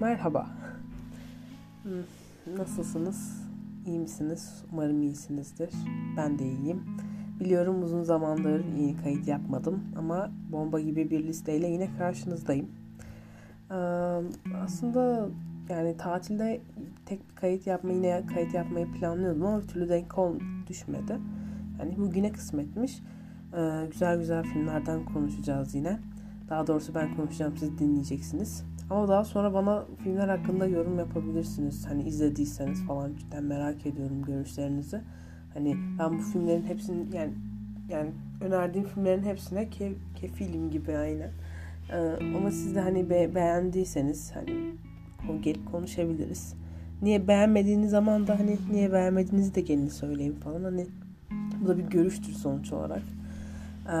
Merhaba. Hmm, Nasılsınız? İyi misiniz? Umarım iyisinizdir. Ben de iyiyim. Biliyorum uzun zamandır iyi kayıt yapmadım ama bomba gibi bir listeyle yine karşınızdayım. Aslında yani tatilde tek bir kayıt yapmayı yine kayıt yapmayı planlıyordum ama bir türlü denk ol düşmedi. Yani bugüne kısmetmiş. Güzel güzel filmlerden konuşacağız yine. Daha doğrusu ben konuşacağım siz dinleyeceksiniz. Ama daha sonra bana filmler hakkında yorum yapabilirsiniz. Hani izlediyseniz falan cidden merak ediyorum görüşlerinizi. Hani ben bu filmlerin hepsini yani yani önerdiğim filmlerin hepsine ke, kefilim gibi aynen. Ee, ama siz de hani be, beğendiyseniz hani gelip konuşabiliriz. Niye beğenmediğiniz zaman da hani niye beğenmediğinizi de gelin söyleyin falan. Hani bu da bir görüştür sonuç olarak. Ee,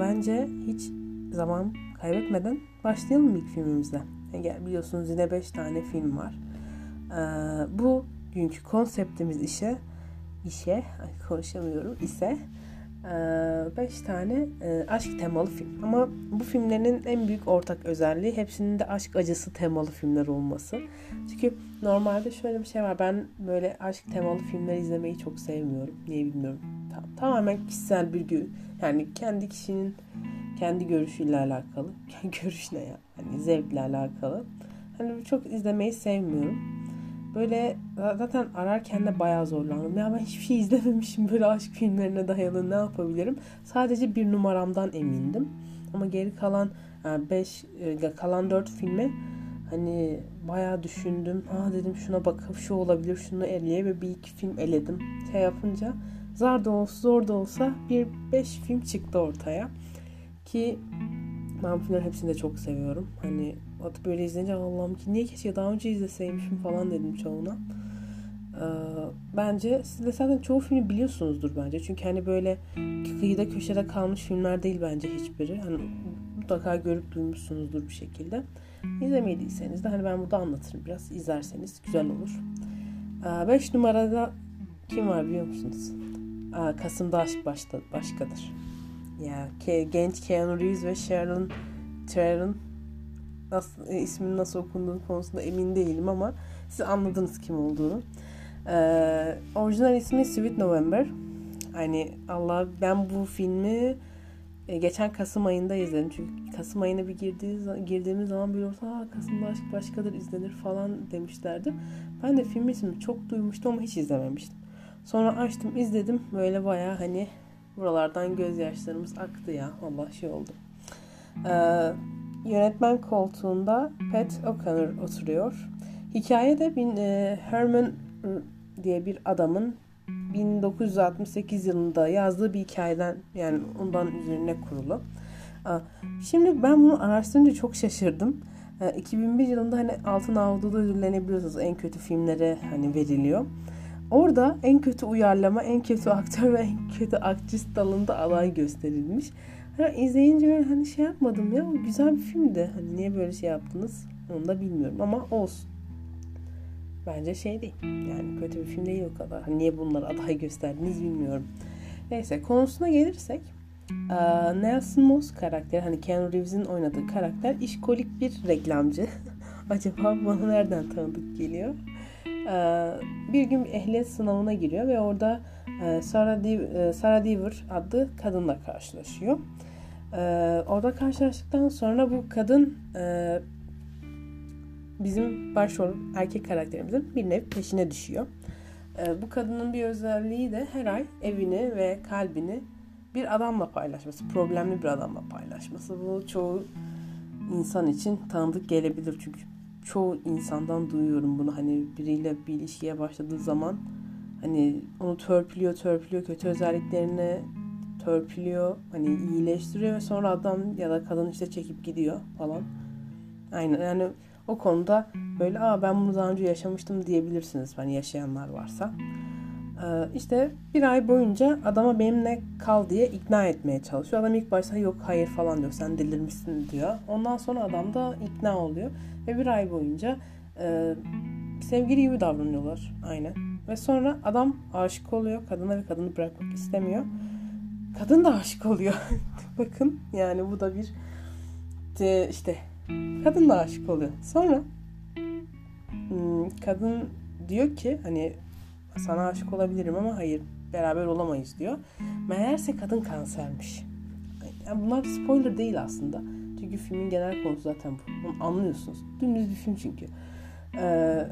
bence hiç zaman kaybetmeden başlayalım ilk filmimizle. Gel- biliyorsunuz yine 5 tane film var. Ee, bu günkü konseptimiz işe işe konuşamıyorum ise 5 tane e, aşk temalı film. Ama bu filmlerin en büyük ortak özelliği hepsinin de aşk acısı temalı filmler olması. Çünkü normalde şöyle bir şey var. Ben böyle aşk temalı filmler izlemeyi çok sevmiyorum. Niye bilmiyorum. Ta- tamamen kişisel bir gö- yani kendi kişinin kendi görüşüyle alakalı. Görüş ne ya? Hani zevkle alakalı. Hani çok izlemeyi sevmiyorum. Böyle zaten ararken de bayağı zorlandım. Ya ben hiçbir şey izlememişim böyle aşk filmlerine dayalı ne yapabilirim? Sadece bir numaramdan emindim. Ama geri kalan 5 kalan 4 filmi hani bayağı düşündüm. Ha dedim şuna bakıp şu olabilir şunu eleye ve bir iki film eledim. Şey yapınca zar da olsa zor da olsa bir 5 film çıktı ortaya. Ki ben filmlerin hepsini de çok seviyorum. Hani atıp böyle izleyince Allah'ım ki niye keşke daha önce izleseymişim falan dedim çoğuna. Ee, bence siz de zaten çoğu filmi biliyorsunuzdur bence. Çünkü hani böyle kıyıda köşede kalmış filmler değil bence hiçbiri. Hani mutlaka görüp duymuşsunuzdur bir şekilde. İzlemediyseniz de hani ben burada anlatırım biraz. İzlerseniz güzel olur. 5 numarada kim var biliyor musunuz? Aa, Kasım'da Aşk başta, Başkadır. Ya ke, genç Keanu Reeves ve Sharon Theron nasıl, e, isminin nasıl okunduğu konusunda emin değilim ama siz anladınız kim olduğunu. Ee, orijinal ismi Sweet November. Hani Allah ben bu filmi e, geçen Kasım ayında izledim. Çünkü Kasım ayına bir girdiği, girdiğimiz zaman böyle olsa Kasım'da aşk başkadır izlenir falan demişlerdi. Ben de film ismini çok duymuştum ama hiç izlememiştim. Sonra açtım izledim. Böyle baya hani buralardan gözyaşlarımız aktı ya. Allah şey oldu. Ee, yönetmen koltuğunda Pat O'Connor oturuyor. Hikaye de bin, e, Herman diye bir adamın 1968 yılında yazdığı bir hikayeden yani ondan üzerine kurulu. Şimdi ben bunu araştırınca çok şaşırdım. 2001 yılında hani Altın Avlu'da ödüllenebiliyorsunuz en kötü filmlere hani veriliyor. Orada en kötü uyarlama, en kötü aktör ve en kötü aktris dalında aday gösterilmiş. Hani izleyince böyle hani şey yapmadım ya güzel bir filmdi. Hani niye böyle şey yaptınız onu da bilmiyorum ama olsun. Bence şey değil. Yani kötü bir film değil o kadar. Hani niye bunları aday gösterdiniz bilmiyorum. Neyse konusuna gelirsek Nelson Moss karakteri hani Keanu Reeves'in oynadığı karakter işkolik bir reklamcı. Acaba bana nereden tanıdık geliyor? Bir gün ehliyet sınavına giriyor ve orada Sarah, Div Sarah Deaver adlı kadınla karşılaşıyor. Orada karşılaştıktan sonra bu kadın bizim başrol erkek karakterimizin bir nevi peşine düşüyor. Bu kadının bir özelliği de her ay evini ve kalbini bir adamla paylaşması, problemli bir adamla paylaşması. Bu çoğu insan için tanıdık gelebilir çünkü çoğu insandan duyuyorum bunu. Hani biriyle bir ilişkiye başladığı zaman hani onu törpülüyor, törpülüyor, kötü özelliklerini törpülüyor, hani iyileştiriyor ve sonra adam ya da kadın işte çekip gidiyor falan. Aynen yani o konuda böyle aa ben bunu daha önce yaşamıştım diyebilirsiniz hani yaşayanlar varsa. Ee, işte bir ay boyunca adama benimle kal diye ikna etmeye çalışıyor. Adam ilk başta yok hayır falan diyor sen delirmişsin diyor. Ondan sonra adam da ikna oluyor. Ve bir ay boyunca e, sevgili gibi davranıyorlar aynen. Ve sonra adam aşık oluyor kadına ve kadını bırakmak istemiyor. Kadın da aşık oluyor. Bakın yani bu da bir de işte kadın da aşık oluyor. Sonra hmm, kadın diyor ki hani sana aşık olabilirim ama hayır beraber olamayız diyor. Meğerse kadın kansermiş. Yani bunlar spoiler değil aslında. Çünkü filmin genel konusu zaten bu. Bunu anlıyorsunuz. Dümdüz bir film çünkü. Ee,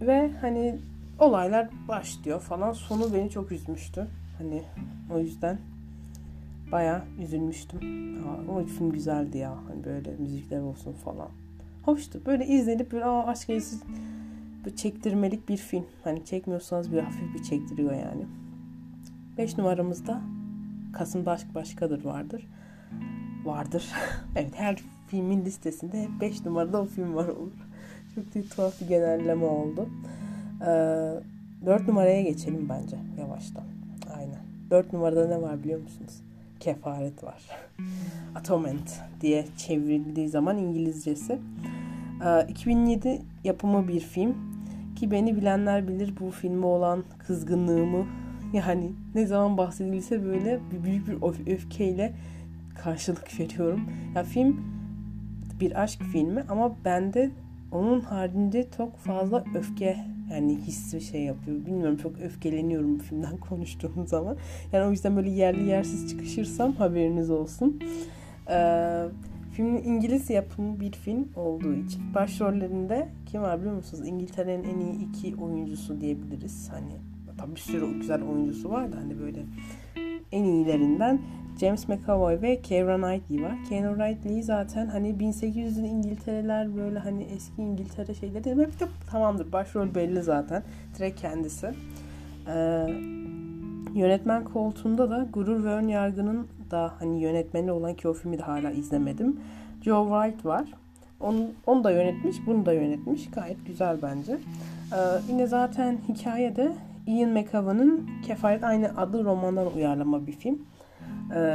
ve hani olaylar başlıyor falan. Sonu beni çok üzmüştü. Hani o yüzden baya üzülmüştüm. Ama film güzeldi ya. Hani böyle müzikler olsun falan. Hoştu. Böyle izlenip böyle Aa, aşk acısı çektirmelik bir film. Hani çekmiyorsanız bir hafif bir çektiriyor yani. 5 numaramızda Kasım Başk Başkadır vardır. Vardır. evet her filmin listesinde 5 numarada o film var olur. Çok bir tuhaf bir genelleme oldu. Ee, 4 numaraya geçelim bence yavaştan. Aynen. 4 numarada ne var biliyor musunuz? Kefaret var. Atonement diye çevrildiği zaman İngilizcesi. Ee, 2007 yapımı bir film. Ki beni bilenler bilir bu filme olan kızgınlığımı yani ne zaman bahsedilse böyle bir büyük bir öfkeyle karşılık veriyorum. Ya film bir aşk filmi ama bende onun haricinde çok fazla öfke yani hissi şey yapıyor. Bilmiyorum çok öfkeleniyorum bu filmden konuştuğum zaman. Yani o yüzden böyle yerli yersiz çıkışırsam haberiniz olsun. Ee, filmin İngiliz yapımı bir film olduğu için başrollerinde kim var biliyor musunuz? İngiltere'nin en iyi iki oyuncusu diyebiliriz. Hani tabii bir sürü güzel oyuncusu var da hani böyle en iyilerinden James McAvoy ve Keira Knightley var. Keira Knightley zaten hani 1800'lü İngiltere'ler böyle hani eski İngiltere şeyleri de hep de tamamdır. Başrol belli zaten. Direkt kendisi. Ee, yönetmen koltuğunda da Gurur ve Ön Yargı'nın da hani yönetmeni olan ki o filmi de hala izlemedim. Joe Wright var. Onu, onu da yönetmiş, bunu da yönetmiş. Gayet güzel bence. Ee, yine zaten hikayede Ian McAvan'ın Kefaret aynı adlı romandan uyarlama bir film.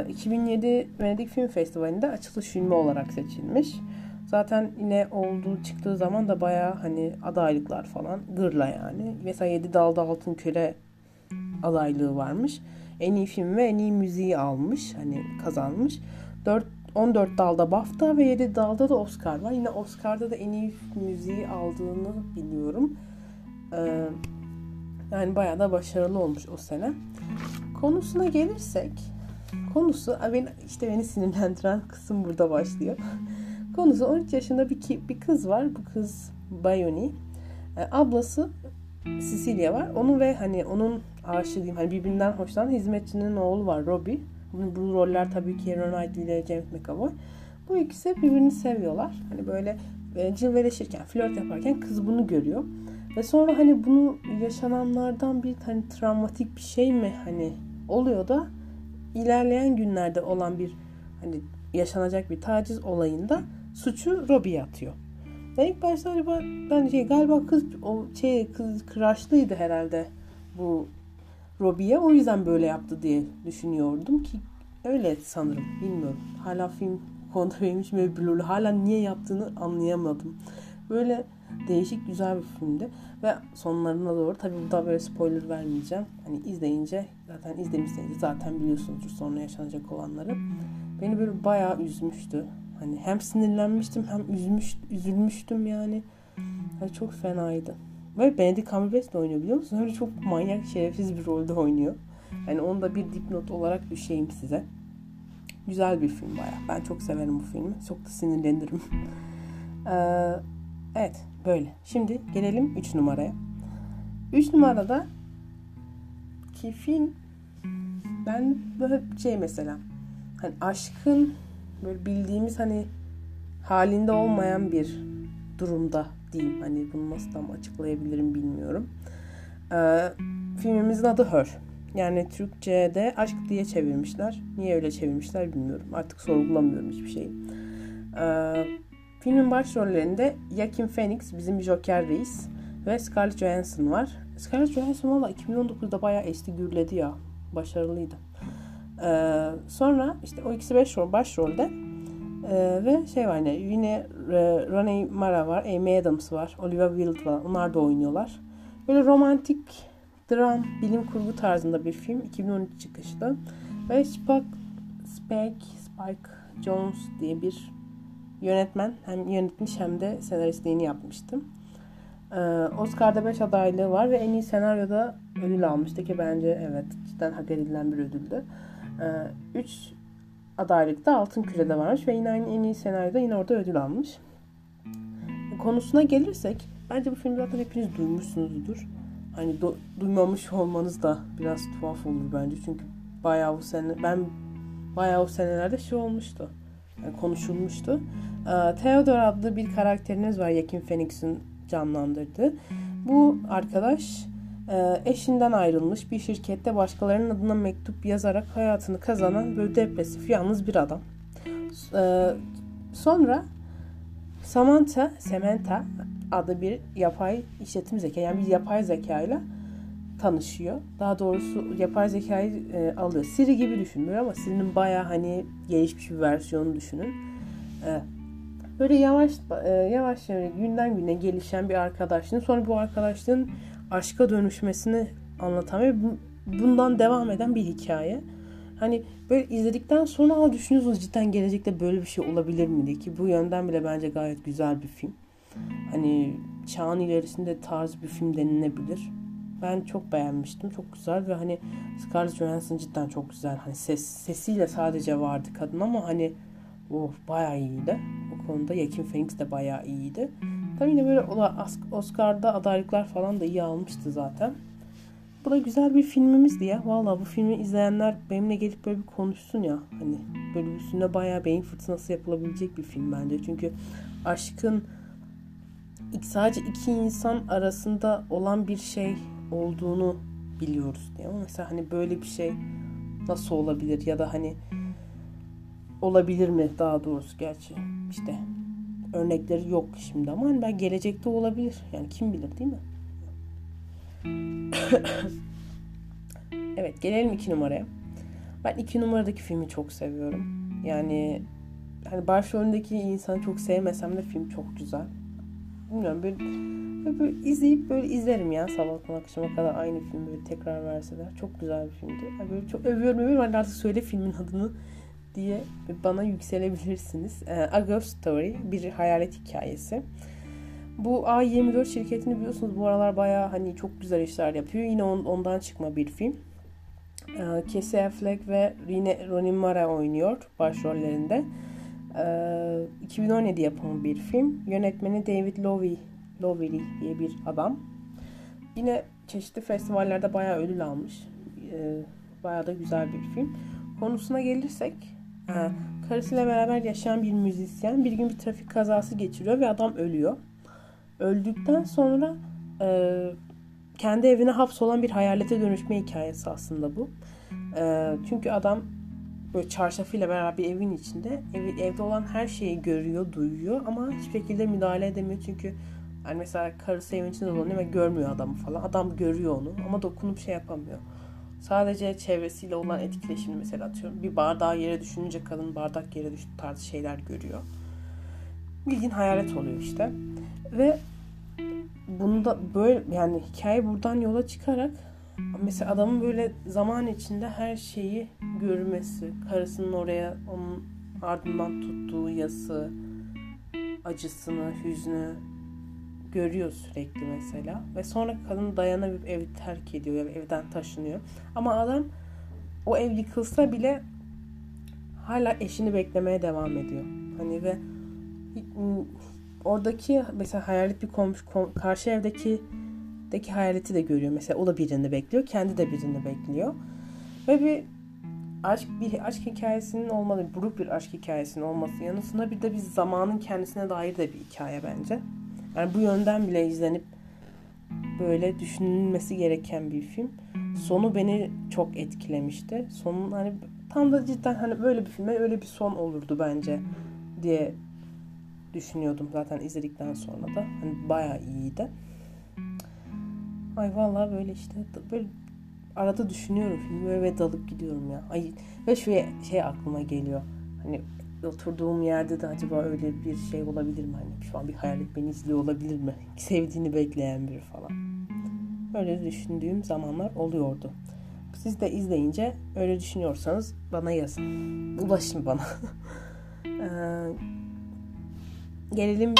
2007 ee, Venedik Film Festivali'nde açılış filmi olarak seçilmiş. Zaten yine olduğu çıktığı zaman da baya hani adaylıklar falan gırla yani. Mesela 7 Dalda Altın Köle adaylığı varmış. En iyi film ve en iyi müziği almış. Hani kazanmış. 4 14 dalda BAFTA ve 7 dalda da Oscar var. Yine Oscar'da da en iyi müziği aldığını biliyorum. Ee, yani bayağı da başarılı olmuş o sene. Konusuna gelirsek Konusu beni, işte beni sinirlendiren kısım burada başlıyor. Konusu 13 yaşında bir, bir kız var. Bu kız Bayoni. E, ablası Cecilia var. Onun ve hani onun aşığı diyeyim hani birbirinden hoşlanan hizmetçinin oğlu var Robbie. Bu, bu roller tabii ki Aaron Knightley ile James McAvoy. Bu ikisi birbirini seviyorlar. Hani böyle e, cilveleşirken, flört yaparken kız bunu görüyor. Ve sonra hani bunu yaşananlardan bir hani travmatik bir şey mi hani oluyor da ilerleyen günlerde olan bir hani yaşanacak bir taciz olayında suçu Robbie'ye atıyor. Ben ilk başta acaba ben şey galiba kız o şey kız kıraşlıydı herhalde bu Robbie'ye o yüzden böyle yaptı diye düşünüyordum ki öyle sanırım bilmiyorum. Hala film konuda benim için blurlu. Hala niye yaptığını anlayamadım. Böyle değişik güzel bir filmdi. Ve sonlarına doğru tabi burada böyle spoiler vermeyeceğim. Hani izleyince zaten izlemişseniz zaten biliyorsunuzdur sonra yaşanacak olanları. Beni böyle bayağı üzmüştü. Hani hem sinirlenmiştim hem üzmüş, üzülmüştüm yani. Hani çok fenaydı. Ve Benedict Cumberbatch de oynuyor biliyor musun? Öyle çok manyak, şerefsiz bir rolde oynuyor. Yani onu da bir dipnot olarak düşeyim size. Güzel bir film baya. Ben çok severim bu filmi. Çok da sinirlenirim. ee, evet. Böyle. Şimdi gelelim 3 numaraya. 3 numarada ki film ben böyle şey mesela hani aşkın böyle bildiğimiz hani halinde olmayan bir durumda diyeyim. Hani bunu nasıl tam açıklayabilirim bilmiyorum. Ee, filmimizin adı Her. Yani Türkçe'de aşk diye çevirmişler. Niye öyle çevirmişler bilmiyorum. Artık sorgulamıyorum hiçbir şeyi. Ee, Filmin başrollerinde Joaquin Phoenix bizim Joker Reis ve Scarlett Johansson var. Scarlett Johansson valla 2019'da bayağı esti gürledi ya. Başarılıydı. Ee, sonra işte o ikisi beş rol, başrolde ee, ve şey var yine yine e, Rene Mara var, Amy Adams var, Olivia Wilde var. Onlar da oynuyorlar. Böyle romantik dram, bilim kurgu tarzında bir film. 2013 çıkışlı. Ve Spike, Spike, Spike Jones diye bir yönetmen hem yönetmiş hem de senaristliğini yapmıştım. Ee, Oscar'da 5 adaylığı var ve en iyi senaryoda ödül almıştı ki bence evet cidden hak edilen bir ödüldü. 3 ee, adaylıkta Altın Küre'de varmış ve yine aynı en iyi senaryoda yine orada ödül almış. Konusuna gelirsek bence bu filmi zaten hepiniz duymuşsunuzdur. Hani do- duymamış olmanız da biraz tuhaf olur bence. Çünkü bayağı bu sene ben bayağı o senelerde şey olmuştu. Yani konuşulmuştu. Ee, Theodore adlı bir karakteriniz var Joaquin Phoenix'in canlandırdığı. Bu arkadaş eşinden ayrılmış bir şirkette başkalarının adına mektup yazarak hayatını kazanan böyle depresif yalnız bir adam. Ee, sonra Samantha, Samantha adlı bir yapay işletim zeka yani bir yapay zeka ile tanışıyor. Daha doğrusu yapay zekayı e, alıyor. Siri gibi düşünüyor ama Siri'nin baya hani gelişmiş bir versiyonu düşünün. E, böyle yavaş e, yavaş yavaş günden güne gelişen bir arkadaşlığın sonra bu arkadaşlığın aşka dönüşmesini anlatan ve bundan devam eden bir hikaye. Hani böyle izledikten sonra düşünüyorsunuz cidden gelecekte böyle bir şey olabilir mi diye ki bu yönden bile bence gayet güzel bir film. Hani çağın ilerisinde tarz bir film denilebilir. Ben çok beğenmiştim. Çok güzel ve hani Scarlett Johansson cidden çok güzel. Hani ses sesiyle sadece vardı kadın ama hani oh bayağı iyiydi. O konuda Joaquin Phoenix de bayağı iyiydi. Tabii yine böyle Oscar'da adaylıklar falan da iyi almıştı zaten. Bu da güzel bir filmimizdi ya. Valla bu filmi izleyenler benimle gelip böyle bir konuşsun ya. Hani böyle üstüne bayağı beyin fırtınası yapılabilecek bir film bence. Çünkü aşkın sadece iki insan arasında olan bir şey olduğunu biliyoruz diye. Ama mesela hani böyle bir şey nasıl olabilir ya da hani olabilir mi daha doğrusu gerçi işte örnekleri yok şimdi ama hani ben gelecekte olabilir. Yani kim bilir değil mi? evet gelelim iki numaraya. Ben iki numaradaki filmi çok seviyorum. Yani hani başrolündeki insanı çok sevmesem de film çok güzel. Bilmiyorum böyle Böyle izleyip böyle izlerim ya sabahtan akşama kadar aynı filmi böyle tekrar verseler. Çok güzel bir filmdi. Yani böyle çok övüyorum övüyorum. Hani artık söyle filmin adını diye bana yükselebilirsiniz. E, A Ghost Story bir hayalet hikayesi. Bu A24 şirketini biliyorsunuz bu aralar baya hani çok güzel işler yapıyor. Yine on, ondan çıkma bir film. E, Casey Affleck ve Rine, Rooney Mara oynuyor başrollerinde. E, 2017 yapımı bir film. Yönetmeni David Lowery Lowery diye bir adam. Yine çeşitli festivallerde bayağı ödül almış. Ee, bayağı da güzel bir film. Konusuna gelirsek karısıyla beraber yaşayan bir müzisyen bir gün bir trafik kazası geçiriyor ve adam ölüyor. Öldükten sonra e, kendi evine hapsolan bir hayalete dönüşme hikayesi aslında bu. E, çünkü adam böyle çarşafıyla beraber bir evin içinde ev, evde olan her şeyi görüyor, duyuyor ama hiçbir şekilde müdahale edemiyor çünkü yani mesela karısı evin içinde dolanıyor ve görmüyor adamı falan. Adam görüyor onu ama dokunup şey yapamıyor. Sadece çevresiyle olan etkileşimini mesela atıyorum. Bir bardağı yere düşününce kadın bardak yere düştü tarzı şeyler görüyor. Bildiğin hayalet oluyor işte. Ve bunda böyle yani hikaye buradan yola çıkarak mesela adamın böyle zaman içinde her şeyi görmesi, karısının oraya onun ardından tuttuğu yası, acısını, hüznü, görüyor sürekli mesela. Ve sonra kadın dayanamıp evi terk ediyor ya evden taşınıyor. Ama adam o ev yıkılsa bile hala eşini beklemeye devam ediyor. Hani ve oradaki mesela hayalet bir komşu kom, karşı evdeki deki hayaleti de görüyor. Mesela o da birini bekliyor. Kendi de birini bekliyor. Ve bir aşk bir aşk hikayesinin olmadığı, buruk bir aşk hikayesinin olması yanısında bir de bir zamanın kendisine dair de bir hikaye bence. Yani bu yönden bile izlenip böyle düşünülmesi gereken bir film. Sonu beni çok etkilemişti. Sonun hani tam da cidden hani böyle bir filme öyle bir son olurdu bence diye düşünüyordum zaten izledikten sonra da. Hani bayağı iyiydi. Ay vallahi böyle işte böyle arada düşünüyorum filmi böyle ve dalıp gidiyorum ya. Ay ve şöyle şey aklıma geliyor. Hani oturduğum yerde de acaba öyle bir şey olabilir mi? Hani şu an bir hayalet beni izliyor olabilir mi? Sevdiğini bekleyen biri falan. Öyle düşündüğüm zamanlar oluyordu. Siz de izleyince öyle düşünüyorsanız bana yazın. Ulaşın bana. ee, gelelim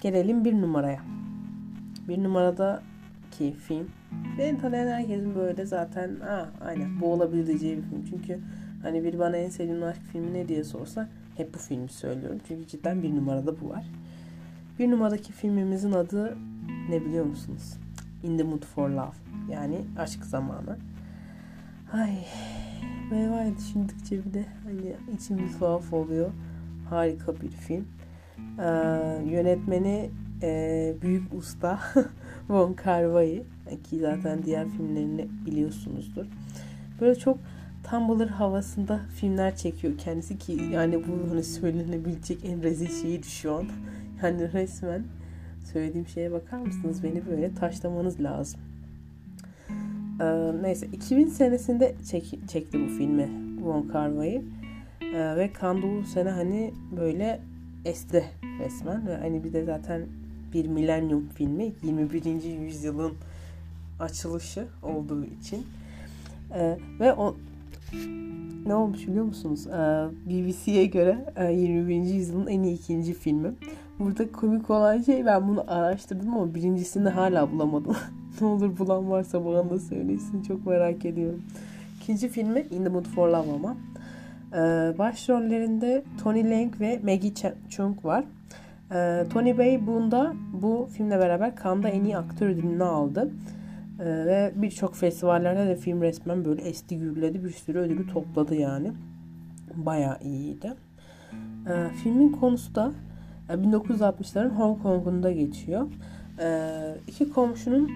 Gelelim bir numaraya. Bir numaradaki film. Beni tanıyan herkesin böyle zaten ha, aynen bu olabilir bir film. Çünkü hani bir bana en sevdiğin aşk filmi ne diye sorsa hep bu filmi söylüyorum. Çünkü cidden bir numarada bu var. Bir numaradaki filmimizin adı ne biliyor musunuz? In the Mood for Love. Yani aşk zamanı. Ay ve var düşündükçe bir de hani içimiz tuhaf oluyor. Harika bir film. Ee, yönetmeni e, büyük usta Von Kar-wai ki zaten diğer filmlerini biliyorsunuzdur. Böyle çok Tumblr havasında filmler çekiyor kendisi ki yani bu hani söylenebilecek en rezil şeyi şu an. Yani resmen söylediğim şeye bakar mısınız? Beni böyle taşlamanız lazım. Ee, neyse 2000 senesinde çek, çekti bu filmi Von Kar-wai. Ee, ve Kandu sene hani böyle esti resmen ve hani bir de zaten bir milenyum filmi 21. yüzyılın açılışı olduğu için ee, ve o ne olmuş biliyor musunuz? Ee, BBC'ye göre e, 21. yüzyılın en iyi ikinci filmi. Burada komik olan şey ben bunu araştırdım ama birincisini hala bulamadım. ne olur bulan varsa bana da söylesin. Çok merak ediyorum. İkinci filmi In the Mood for Love ama. Ee, başrollerinde Tony Leung ve Maggie Chung var. Ee, Tony Bey bunda bu filmle beraber Cannes'da en iyi aktör ödülünü aldı. Ee, ve birçok festivallerde de film resmen böyle esti gürledi. Bir sürü ödülü topladı yani. Bayağı iyiydi. Filmin konusu da 1960'ların Hong Kong'unda geçiyor. İki komşunun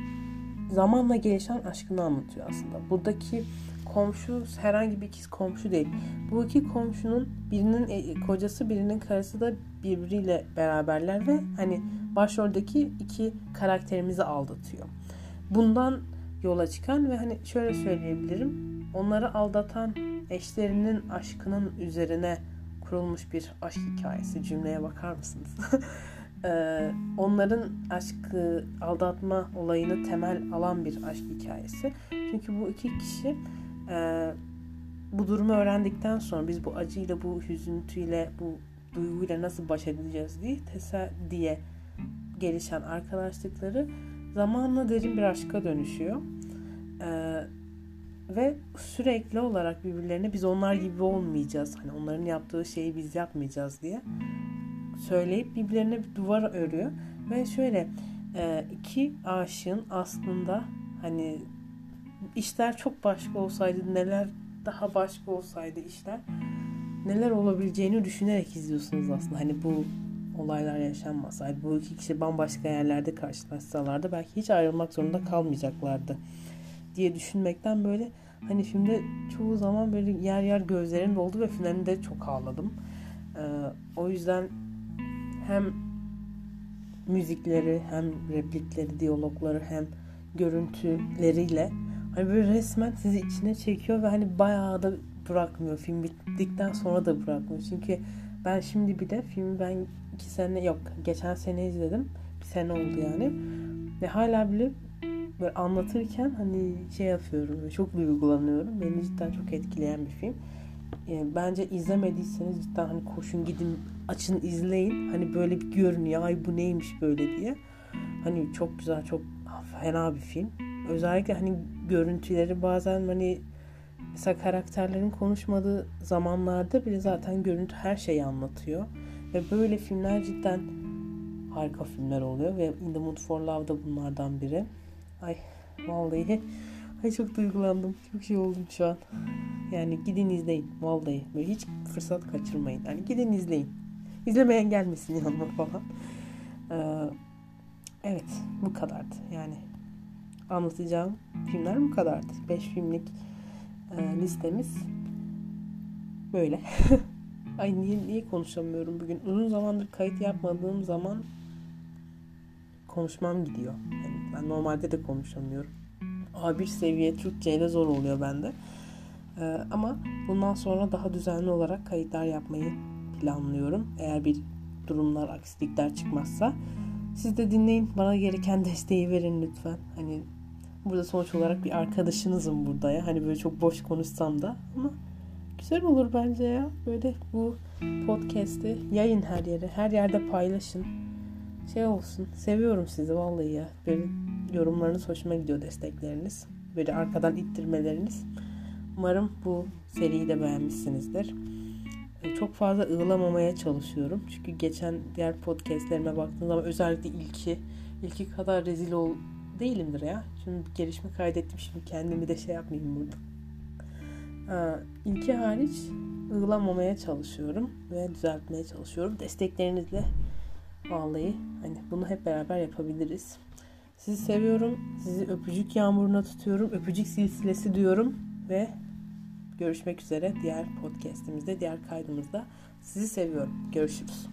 zamanla gelişen aşkını anlatıyor aslında. Buradaki komşu herhangi bir ikiz komşu değil. Bu iki komşunun birinin e, kocası birinin karısı da birbiriyle beraberler ve hani başroldeki iki karakterimizi aldatıyor. Bundan yola çıkan ve hani şöyle söyleyebilirim. Onları aldatan eşlerinin aşkının üzerine kurulmuş bir aşk hikayesi. Cümleye bakar mısınız? ee, onların aşkı aldatma olayını temel alan bir aşk hikayesi. Çünkü bu iki kişi e, bu durumu öğrendikten sonra biz bu acıyla, bu hüzüntüyle, bu duyguyla nasıl baş edeceğiz diye tesa diye gelişen arkadaşlıkları zamanla derin bir aşka dönüşüyor. Ee, ve sürekli olarak birbirlerine biz onlar gibi olmayacağız. Hani onların yaptığı şeyi biz yapmayacağız diye söyleyip birbirlerine bir duvar örüyor. Ve şöyle e, iki aşığın aslında hani işler çok başka olsaydı neler daha başka olsaydı işler neler olabileceğini düşünerek izliyorsunuz aslında. Hani bu olaylar yaşanmasaydı bu iki kişi bambaşka yerlerde karşılaşsalardı belki hiç ayrılmak zorunda kalmayacaklardı diye düşünmekten böyle hani filmde çoğu zaman böyle yer yer gözlerim doldu ve finalinde çok ağladım. Ee, o yüzden hem müzikleri hem replikleri, diyalogları hem görüntüleriyle hani böyle resmen sizi içine çekiyor ve hani bayağı da bırakmıyor. Film bittikten sonra da bırakmıyor. Çünkü ben şimdi bile filmi ben iki sene yok geçen sene izledim. Bir sene oldu yani. Ve hala bile böyle anlatırken hani şey yapıyorum. Çok duygulanıyorum. Beni cidden çok etkileyen bir film. Yani bence izlemediyseniz cidden hani koşun gidin açın izleyin. Hani böyle bir görün ya ay bu neymiş böyle diye. Hani çok güzel çok fena bir film. Özellikle hani görüntüleri bazen hani mesela karakterlerin konuşmadığı zamanlarda bile zaten görüntü her şeyi anlatıyor. Ve böyle filmler cidden harika filmler oluyor ve In the Mood for Love da bunlardan biri. Ay vallahi ay çok duygulandım. Çok şey oldum şu an. Yani gidin izleyin vallahi. Böyle hiç fırsat kaçırmayın. Yani gidin izleyin. İzlemeyen gelmesin yanıma falan. Ee, evet bu kadardı. Yani anlatacağım filmler bu kadardı. 5 filmlik e, listemiz böyle. Ay niye, niye konuşamıyorum bugün? Uzun zamandır kayıt yapmadığım zaman konuşmam gidiyor. Yani ben normalde de konuşamıyorum. A1 seviye Türkçe ile zor oluyor bende. Ee, ama bundan sonra daha düzenli olarak kayıtlar yapmayı planlıyorum. Eğer bir durumlar, aksilikler çıkmazsa. Siz de dinleyin. Bana gereken desteği verin lütfen. Hani burada sonuç olarak bir arkadaşınızım burada ya. Hani böyle çok boş konuşsam da ama Güzel olur bence ya. Böyle bu podcast'i yayın her yere. Her yerde paylaşın. Şey olsun. Seviyorum sizi vallahi ya. Böyle yorumlarınız hoşuma gidiyor destekleriniz. Böyle arkadan ittirmeleriniz. Umarım bu seriyi de beğenmişsinizdir. E, çok fazla ığlamamaya çalışıyorum. Çünkü geçen diğer podcastlerime baktığım zaman özellikle ilki ilki kadar rezil ol değilimdir ya. Şimdi gelişme kaydettim. Şimdi kendimi de şey yapmayayım burada. Aa, ilki hariç ığlamamaya çalışıyorum ve düzeltmeye çalışıyorum. Desteklerinizle vallahi hani bunu hep beraber yapabiliriz. Sizi seviyorum. Sizi öpücük yağmuruna tutuyorum. Öpücük silsilesi diyorum ve görüşmek üzere diğer podcast'imizde, diğer kaydımızda. Sizi seviyorum. Görüşürüz.